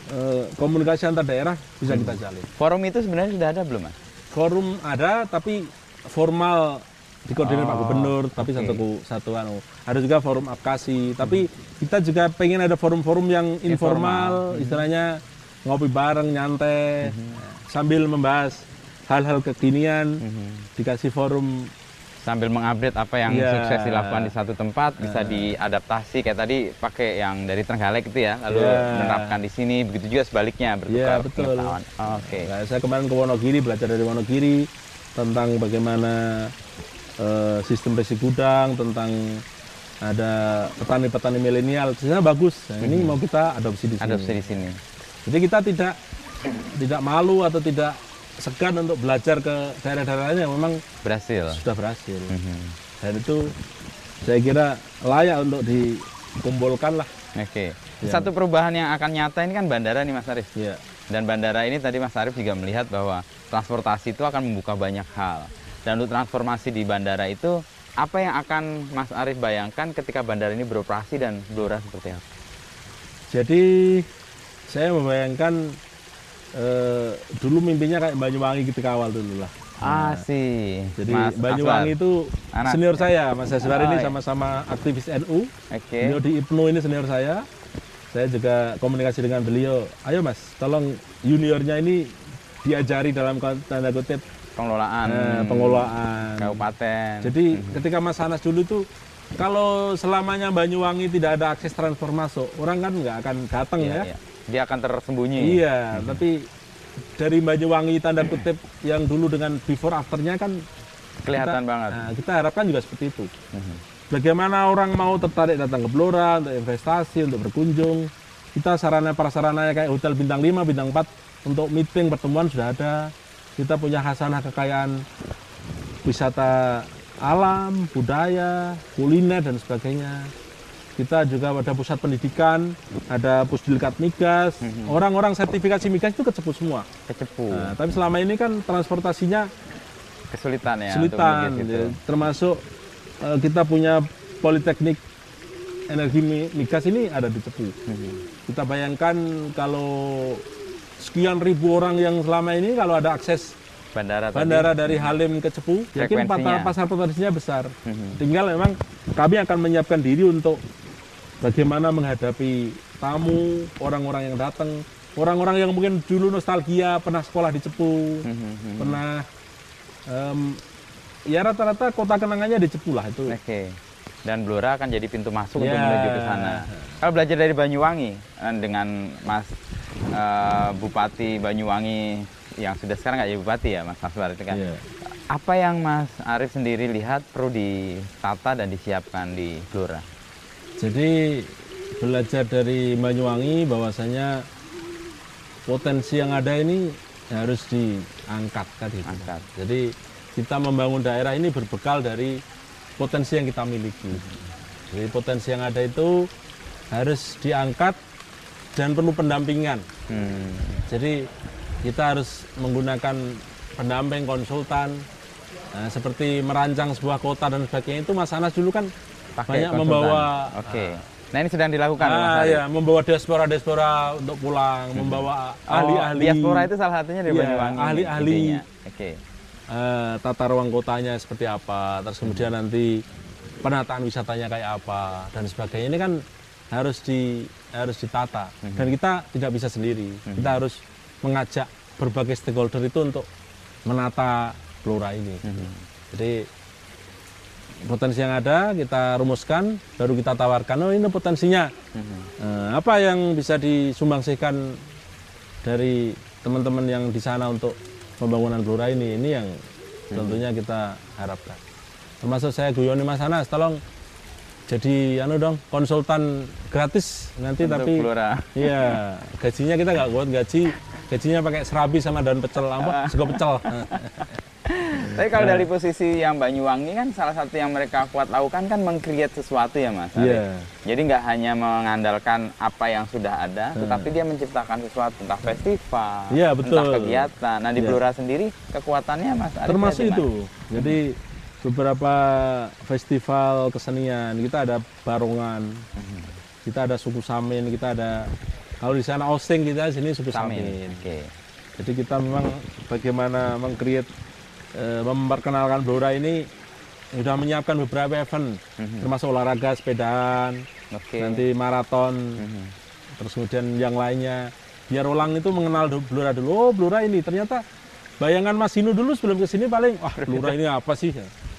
eh, komunikasi antar daerah bisa kita jalin. Forum itu sebenarnya sudah ada belum mas? forum ada tapi formal dikoordinir Pak Oh, Gubernur tapi satu satu anu. Ada juga forum apkasi tapi kita juga pengen ada forum-forum yang informal, istilahnya ngopi bareng nyantai sambil membahas hal-hal kekinian Mhm. dikasih forum sambil mengupdate apa yang Iya. sukses dilakukan di satu tempat bisa diadaptasi kayak tadi pakai yang dari Trenggalek itu ya lalu Iya. menerapkan di sini begitu juga sebaliknya bertukar Iya, betul. pengetahuan. Oke. Nah, saya kemarin ke Wonogiri belajar dari Wonogiri tentang bagaimana eh, sistem besi gudang, tentang ada petani-petani milenial. Sebenarnya bagus. Nah, ini mau kita adopsi di sini. Adopsi di sini. Jadi kita tidak tidak malu atau tidak segan untuk belajar ke daerah-daerah lain yang memang Berhasil. sudah berhasil. Mhm. Dan itu saya kira layak untuk dikumpulkan lah. Oke. Ya. Satu perubahan yang akan nyata ini kan bandara nih Mas Arif. Ya. Dan bandara ini tadi Mas Arif juga melihat bahwa transportasi itu akan membuka banyak hal. Dan untuk transformasi di bandara itu apa yang akan Mas Arif bayangkan ketika bandara ini beroperasi dan Blora seperti apa? Jadi saya membayangkan eh, dulu mimpinya kayak Banyuwangi ketika awal dulu lah. Ah sih. Jadi Mas Banyuwangi Aswar. itu Anak. senior saya, Mas Aswar Oh, ini iya. sama-sama aktivis NU. Oke. Beliau di IPNU ini senior saya. Saya juga komunikasi dengan beliau. Ayo Mas, tolong juniornya ini diajari dalam tanda kutip Pengelolaan eh, pengelolaan. kabupaten. Jadi ketika Mas Anas dulu itu kalau selamanya Banyuwangi tidak ada akses transfer masuk, orang kan nggak akan datang Iya, ya. iya. Dia akan tersembunyi. Iya, tapi dari Banyuwangi tanda kutip yang dulu dengan before afternya kan Kelihatan kita, banget. nah, kita harapkan juga seperti itu. Mhm. Bagaimana orang mau tertarik datang ke Blora untuk investasi, untuk berkunjung. Kita sarana prasarananya kayak hotel bintang 5, bintang 4 untuk meeting, pertemuan sudah ada. Kita punya khasanah kekayaan wisata alam, budaya, kuliner dan sebagainya. Kita juga ada pusat pendidikan, ada pusdilkat migas. Orang-orang sertifikasi migas itu kecepu semua. Kecepu. Nah, tapi selama ini kan transportasinya Kesulitan ya. kesulitan, ya. termasuk eh, kita punya politeknik energi mi- migas ini ada di Cepu. Mhm. Kita bayangkan kalau sekian ribu orang yang selama ini kalau ada akses Bandara, tadi. bandara dari Halim ke Cepu, yakin pasar pasar potensinya besar. Mhm. Tinggal memang kami akan menyiapkan diri untuk bagaimana menghadapi tamu, orang-orang yang datang, orang-orang yang mungkin dulu nostalgia pernah sekolah di Cepu, Mhm. pernah em, ya rata-rata kota kenangannya di Cepu lah itu. Oke. Dan Blora akan jadi pintu masuk Ya. untuk menuju ke sana. Kalau belajar dari Banyuwangi eh, dengan Mas eh, Bupati Banyuwangi yang sudah sekarang nggak jadi bupati ya Mas Aswar itu kan. Iya. Apa yang Mas Arif sendiri lihat perlu ditata dan disiapkan di Blora? Jadi belajar dari Banyuwangi bahwasanya potensi yang ada ini harus diangkat tadi. Angkat. Jadi kita membangun daerah ini berbekal dari potensi yang kita miliki. Jadi potensi yang ada itu harus diangkat dan perlu pendampingan. Hmm. Jadi kita harus menggunakan pendamping konsultan Nah, seperti merancang sebuah kota dan sebagainya itu Mas Anas dulu kan Pakai banyak konsultan. membawa Oke. Nah ini sedang dilakukan ah, ya, membawa diaspora-diaspora untuk pulang, membawa Oh, ahli-ahli diaspora itu salah satunya dari Iya, Banyuwangi. ahli-ahli. Oke. eh, tata ruang kotanya seperti apa, terus kemudian nanti penataan wisatanya kayak apa dan sebagainya ini kan harus di harus ditata dan kita tidak bisa sendiri. Kita harus mengajak berbagai stakeholder itu untuk menata Blora ini. Jadi potensi yang ada kita rumuskan, baru kita tawarkan. Oh ini potensinya. Eh, apa yang bisa disumbangsikan dari teman-teman yang di sana untuk pembangunan Blora ini? Ini yang tentunya kita harapkan. Termasuk saya guyoni Mas Anas, tolong jadi anu dong konsultan gratis nanti Untuk tapi Blora. iya gajinya kita nggak kuat gaji gajinya pakai serabi sama daun pecel Ah. apa sego pecel Tapi kalau dari posisi yang Banyuwangi kan salah satu yang mereka kuat lakukan kan mengcreate sesuatu ya Mas. Iya. Jadi nggak hanya mengandalkan apa yang sudah ada, tetapi dia menciptakan sesuatu entah festival, Iya, betul. entah kegiatan. Nah di Iya. Blora sendiri kekuatannya Mas Arif termasuk di itu jadi beberapa festival kesenian kita ada barongan kita ada suku samin kita ada kalau di sana osing kita di sini suku samin, Samin. Oke. jadi kita memang bagaimana mengcreate eh, memperkenalkan Blora ini sudah menyiapkan beberapa event termasuk olahraga sepedaan Oke. nanti maraton Mhm. terus kemudian yang lainnya biar orang itu mengenal Blora dulu oh Blora ini ternyata bayangan Mas Hinu dulu sebelum ke sini paling wah Blora ini apa sih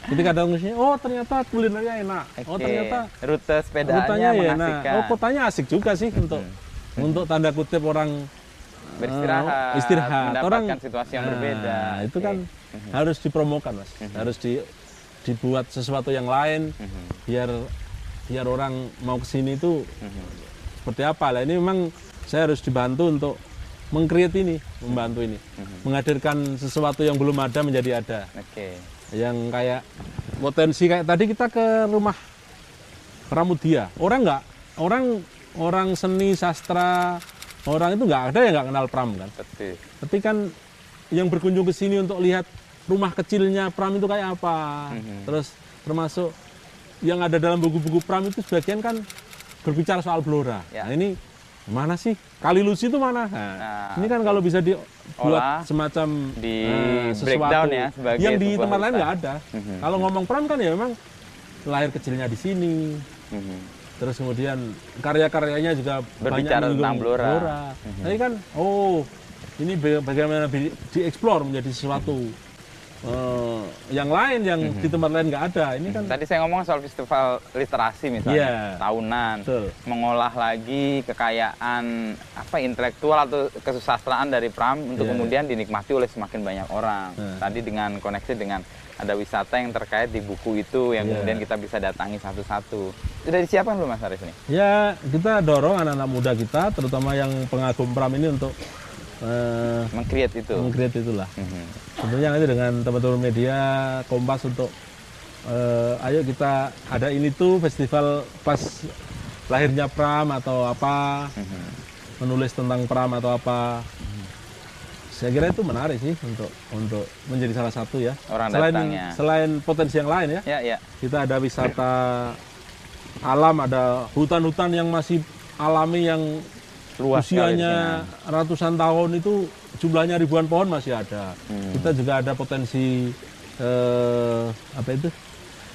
ketika ke sini oh ternyata kulinernya enak oh Oke. ternyata rute sepedaannya kotanya ya enak oh kotanya asik juga sih untuk untuk tanda kutip orang Beristirahat, eh, istirahat mendapatkan orang situasi yang Nah, berbeda. itu Oke. kan harus dipromokan mas. Harus di dibuat sesuatu yang lain Mhm. biar biar orang mau ke sini itu Mhm. seperti apa. Lah ini memang saya harus dibantu untuk mengcreate ini membantu ini. Mhm. menghadirkan sesuatu yang belum ada menjadi ada. Oke. yang kayak potensi kayak tadi kita ke rumah Pramudia. Orang nggak orang orang seni sastra orang itu nggak ada yang nggak kenal Pram kan? Tapi kan yang berkunjung ke sini untuk lihat rumah kecilnya Pram itu kayak apa Mhm. terus termasuk yang ada dalam buku-buku Pram itu sebagian kan berbicara soal Blora Ya. nah ini mana sih kali Lucy itu mana nah, Nah, ini kan kalau bisa dibuat Olah, semacam di eh, breakdown ya, sebagai yang di tempat lain nggak ada Mhm. kalau ngomong Pram kan ya memang lahir kecilnya di sini Mhm. terus kemudian karya-karyanya juga Berbicara banyak tentang menyinggung Blora. Mhm. Tapi kan, oh ini ba- bagaimana di- dieksplor menjadi sesuatu eh, yang lain yang Mhm. di tempat lain nggak ada. Ini kan Tadi saya ngomong soal festival literasi misalnya, Iya. tahunan, betul. mengolah lagi kekayaan apa intelektual atau kesusastraan dari Pram untuk Iya. kemudian dinikmati oleh semakin banyak orang. Nah. Tadi dengan koneksi dengan ada wisata yang terkait di buku itu yang Iya. kemudian kita bisa datangi satu-satu. Sudah disiapkan belum Mas Arif ini? Ya kita dorong anak-anak muda kita, terutama yang pengagum Pram ini untuk eh, Meng-create itu. meng-create itulah. Mhm. Tentunya nanti dengan teman-teman media Kompas untuk eh, ayo kita ada ini tuh festival pas lahirnya Pram atau apa Mhm. menulis tentang Pram atau apa. Saya kira itu menarik sih untuk untuk menjadi salah satu ya. Orang selain datangnya. selain potensi yang lain ya, Ya, ya. kita ada wisata alam, ada hutan-hutan yang masih alami yang Luas usianya ratusan tahun itu jumlahnya ribuan pohon masih ada. Hmm. Kita juga ada potensi eh, apa itu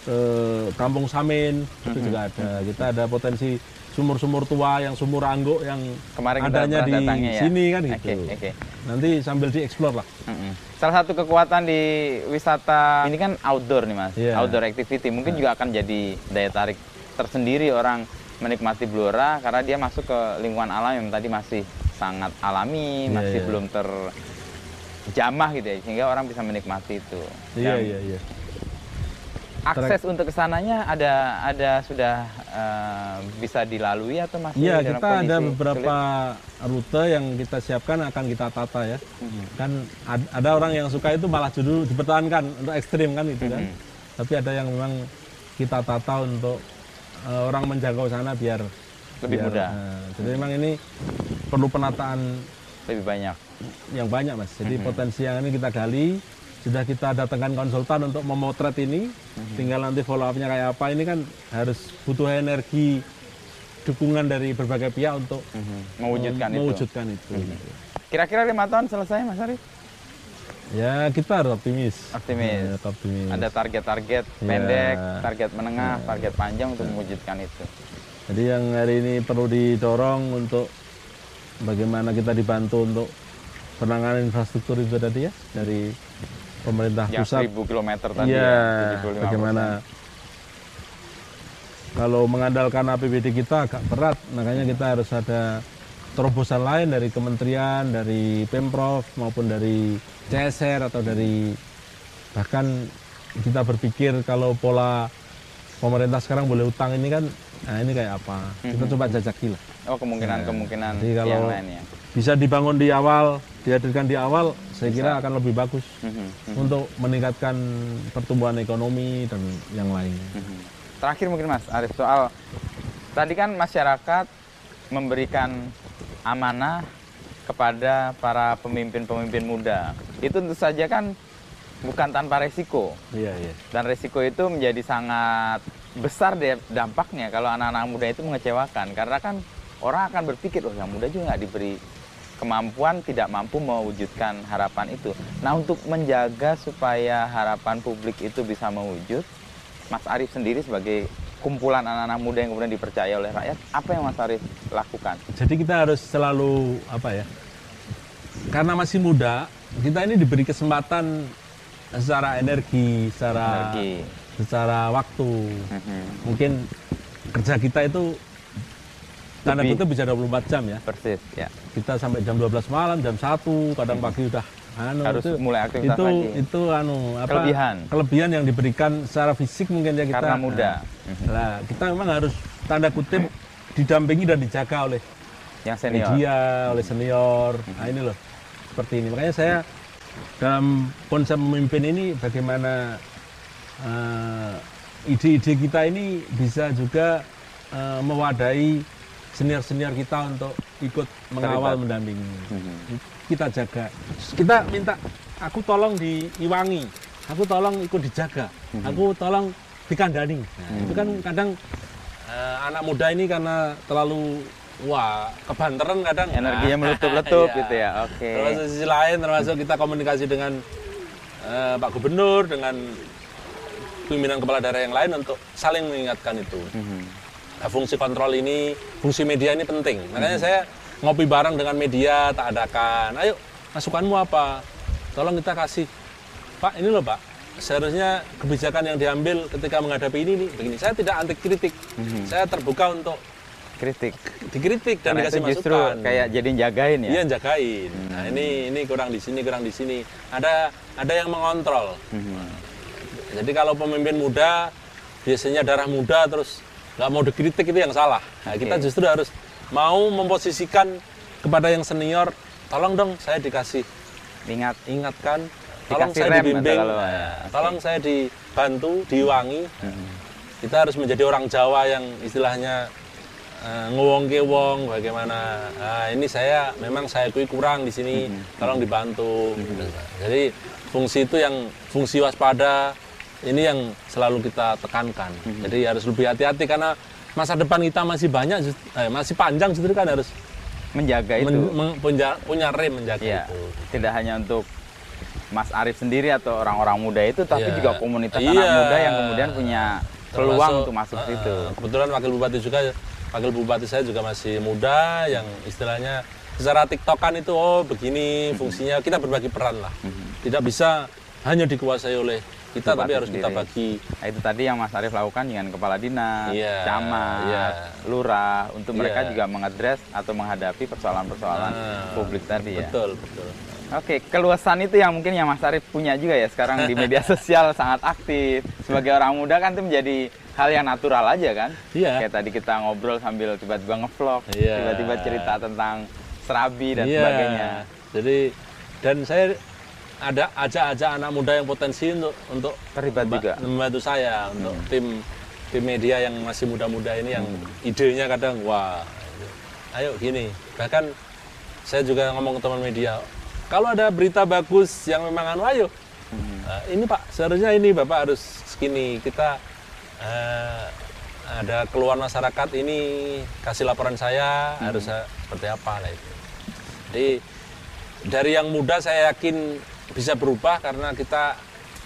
eh, kampung Samin itu juga ada. Kita ada potensi sumur-sumur tua yang sumur angguk yang Kemarin adanya di ya. sini kan gitu. oke. Nanti sambil dieksplor lah. Mm-mm. Salah satu kekuatan di wisata ini kan outdoor nih mas, Iya. outdoor activity mungkin juga akan jadi daya tarik tersendiri orang menikmati Blora karena dia masuk ke lingkungan alam yang tadi masih sangat alami, Iya, masih iya. belum terjamah gitu ya, sehingga orang bisa menikmati itu. Iya iya iya. Akses untuk ke sananya ada ada sudah eh, bisa dilalui atau masih Iya kita ada beberapa rute yang kita siapkan akan kita tata ya. Mhm. Kan ad- ada orang yang suka itu malah judul dipertahankan untuk ekstrim kan itu kan. Mhm. Tapi ada yang memang kita tata untuk eh, orang menjangkau sana biar Lebih biar, mudah. eh, jadi memang ini perlu penataan lebih banyak? yang banyak mas. Jadi Mhm. potensi yang ini kita gali, sudah kita datangkan konsultan untuk memotret ini. Mhm. Tinggal nanti follow up-nya kayak apa ini kan harus butuh energi dukungan dari berbagai pihak untuk Mhm. Mewujudkan itu. mewujudkan itu. Kira-kira lima tahun selesai mas Arif? Ya kita harus optimis. Optimis. Ya, optimis. ada target-target Iya. pendek, target menengah, target panjang untuk mewujudkan itu. Jadi yang hari ini perlu didorong untuk bagaimana kita dibantu untuk penanganan infrastruktur itu tadi ya dari pemerintah Yang pusat. 1000 km tadi Iya, ya, 75%. bagaimana kalau mengandalkan APBD kita agak berat, makanya kita harus ada terobosan lain dari kementerian, dari pemprov maupun dari CSR atau dari bahkan kita berpikir kalau pola pemerintah sekarang boleh utang ini kan, nah ini kayak apa? Kita Mhm. coba jajaki lah. Oh kemungkinan-kemungkinan Jadi kalau- yang lain ya. Bisa dibangun di awal, dihadirkan di awal, saya kira akan lebih bagus Mhm, mhm, untuk meningkatkan pertumbuhan ekonomi dan yang lainnya. Terakhir mungkin Mas Arif soal tadi kan masyarakat memberikan amanah kepada para pemimpin-pemimpin muda. Itu tentu saja kan bukan tanpa resiko. Iya, iya. dan resiko itu menjadi sangat besar deh dampaknya kalau anak-anak muda itu mengecewakan karena kan orang akan berpikir oh yang muda juga nggak diberi kemampuan tidak mampu mewujudkan harapan itu nah untuk menjaga supaya harapan publik itu bisa mewujud Mas Arief sendiri sebagai kumpulan anak-anak muda yang kemudian dipercaya oleh rakyat apa yang Mas Arief lakukan Jadi kita harus selalu apa ya? Karena masih muda, kita ini diberi kesempatan secara energi, secara Energi. secara waktu. Mhm. Mungkin kerja kita itu tanda kutip bisa 24 jam ya. Persis, ya. Kita sampai jam 12 malam, jam 1, kadang pagi udah anu, Harus itu, mulai aktivitas itu, lagi. Itu anu apa? Kelebihan. Kelebihan yang diberikan secara fisik mungkin ya kita. Karena muda. Nah, Nah, kita memang harus tanda kutip didampingi dan dijaga oleh Yang senior. media, oleh senior. Nah ini loh, seperti ini. Makanya saya dalam konsep memimpin ini bagaimana eh, ide-ide kita ini bisa juga eh, mewadahi senior-senior kita untuk ikut mengawal, mendampingi. Mhm. Kita jaga. Kita minta, aku tolong diiwangi, aku tolong ikut dijaga, aku tolong dikandani. Nah, Itu kan kadang eh, anak muda ini karena terlalu wah kebanteran kadang Energinya meletup-letup Iya. gitu ya. Oke. Terus di sisi lain termasuk kita komunikasi dengan eh, Pak Gubernur dengan pimpinan kepala daerah yang lain untuk saling mengingatkan itu. Mhm. Nah, fungsi kontrol ini, fungsi media ini penting. Makanya saya ngopi bareng dengan media, tak adakan. Ayo, masukanmu apa? Tolong kita kasih. Pak, ini loh Pak. Seharusnya kebijakan yang diambil ketika menghadapi ini nih begini. Saya tidak anti kritik. Saya terbuka untuk Kritik. dikritik dan Karena dikasih itu justru masukan. kayak jadi jagain ya. Iya jagain. Nah ini ini kurang di sini kurang di sini. Ada ada yang mengontrol. Mhm. Jadi kalau pemimpin muda biasanya darah muda terus nggak mau dikritik itu yang salah. Nah, kita Oke. justru harus mau memposisikan kepada yang senior, tolong dong saya dikasih. Ingat. Ingatkan, tolong Dikasih saya rem dibimbing, kalau- Nah, ya, tolong saya dibantu, diwangi. Mhm. Kita harus menjadi orang Jawa yang istilahnya eh, ngewong ke wong bagaimana. Ah, ini saya memang saya kui kurang di sini. Tolong dibantu. Jadi fungsi itu yang fungsi waspada ini yang selalu kita tekankan. Jadi harus lebih hati-hati karena masa depan kita masih banyak eh, masih panjang justru kan harus menjaga itu. men- men- punya punya rem menjaga Iya. itu Tidak hanya untuk Mas Arief sendiri atau orang-orang muda itu, tapi Iya. juga komunitas Iya. anak muda yang kemudian punya peluang Termasuk, untuk masuk eh, situ. Kebetulan wakil bupati juga, wakil bupati saya juga masih muda, yang istilahnya secara tiktokan itu oh begini fungsinya kita berbagi peran lah. Tidak bisa hanya dikuasai oleh kita, tapi harus kita sendiri. bagi. Nah, itu tadi yang Mas Arief lakukan dengan kepala dinas, Iya, camat, iya. lurah, untuk mereka Iya. juga mengadres atau menghadapi persoalan-persoalan Nah, publik tadi ya. Betul, betul. Oke, keluasan itu yang mungkin yang Mas Arief punya juga ya sekarang di media sosial sangat aktif. Sebagai orang muda kan itu menjadi hal yang natural aja kan. Iya. Kayak tadi kita ngobrol sambil tiba-tiba ngevlog, Iya. tiba-tiba cerita tentang serabi dan Iya. sebagainya. Jadi dan saya ada ajak-ajak anak muda yang potensi untuk untuk Terlibat juga. Hmm. membantu saya untuk tim tim media yang masih muda-muda ini yang idenya kadang wah ayo gini bahkan saya juga ngomong ke teman media kalau ada berita bagus yang memang anu ayo Hmm. "Eh, ini pak seharusnya ini bapak harus segini kita eh, ada keluhan masyarakat ini kasih laporan saya harus saya- seperti apa lah itu jadi dari yang muda saya yakin bisa berubah karena kita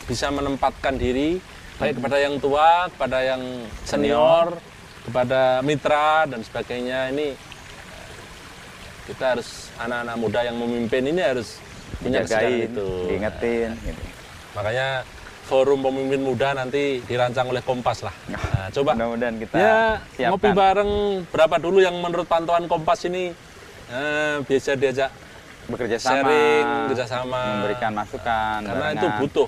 bisa menempatkan diri baik kepada yang tua, kepada yang senior, kepada mitra dan sebagainya. Ini kita harus anak-anak muda yang memimpin ini harus punya kesadaran itu. diingetin gitu. Makanya forum pemimpin muda nanti dirancang oleh Kompas lah. Nah, coba Mudah-mudahan kita ya siapkan. ngopi bareng berapa dulu yang menurut pantauan Kompas ini eh, biasa diajak bekerja sama, sharing kerjasama memberikan masukan, karena itu barengan. butuh.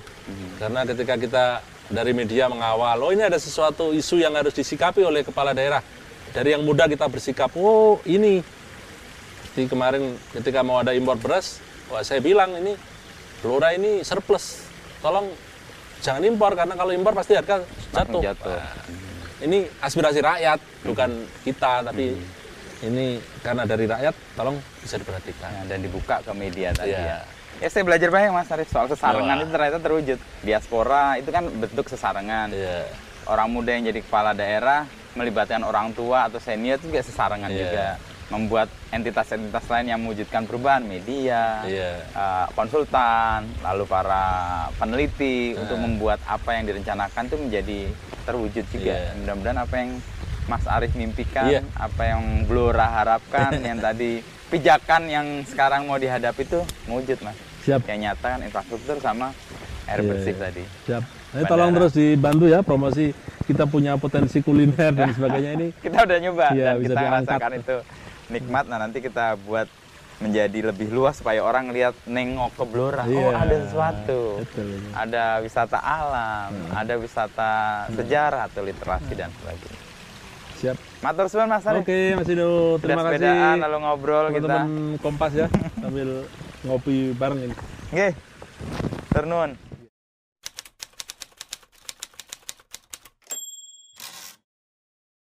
Karena ketika kita dari media mengawal oh ini ada sesuatu isu yang harus disikapi oleh kepala daerah. Dari yang muda kita bersikap oh ini. Seperti kemarin ketika mau ada impor beras wah saya bilang ini Blora ini surplus. Tolong jangan impor karena kalau impor pasti harga jatuh, jatuh. Nah, ini aspirasi rakyat bukan kita tapi ini karena dari rakyat tolong bisa diperhatikan Ya, dan dibuka ke media tadi Iya. ya. Ya saya belajar banyak Mas Arif soal sesarengan Wah. itu ternyata terwujud. Diaspora itu kan bentuk sesarengan. Iya. Orang muda yang jadi kepala daerah melibatkan orang tua atau senior itu juga sesarengan Iya. juga. Membuat entitas-entitas lain yang mewujudkan perubahan, media, Iya. eh, konsultan, lalu para peneliti Nah. untuk membuat apa yang direncanakan itu menjadi terwujud juga. Iya. Mudah-mudahan apa yang Mas Arief mimpikan, Iya. apa yang Blora harapkan, yang tadi pijakan yang sekarang mau dihadapi itu mewujud mas. Siap. Yang nyata kan infrastruktur sama air Iya, bersih iya. tadi. Siap. Bandara. tolong terus dibantu ya promosi kita punya potensi kuliner dan sebagainya ini. Kita udah nyoba Iya, dan bisa kita diangkat. rasakan itu nikmat. Nah nanti kita buat menjadi lebih luas supaya orang lihat nengok ke Blora. Oh Iya. ada sesuatu. Betul ini. Ada wisata alam, Hmm. ada wisata sejarah atau literasi dan sebagainya. Siap. Matur suwun Mas Ari. Oke, Mas Indo, terima Sudah kasih. sepedaan, lalu ngobrol kita. Teman-teman Kompas ya sambil ngopi bareng ini. Oke. Tur nuwun.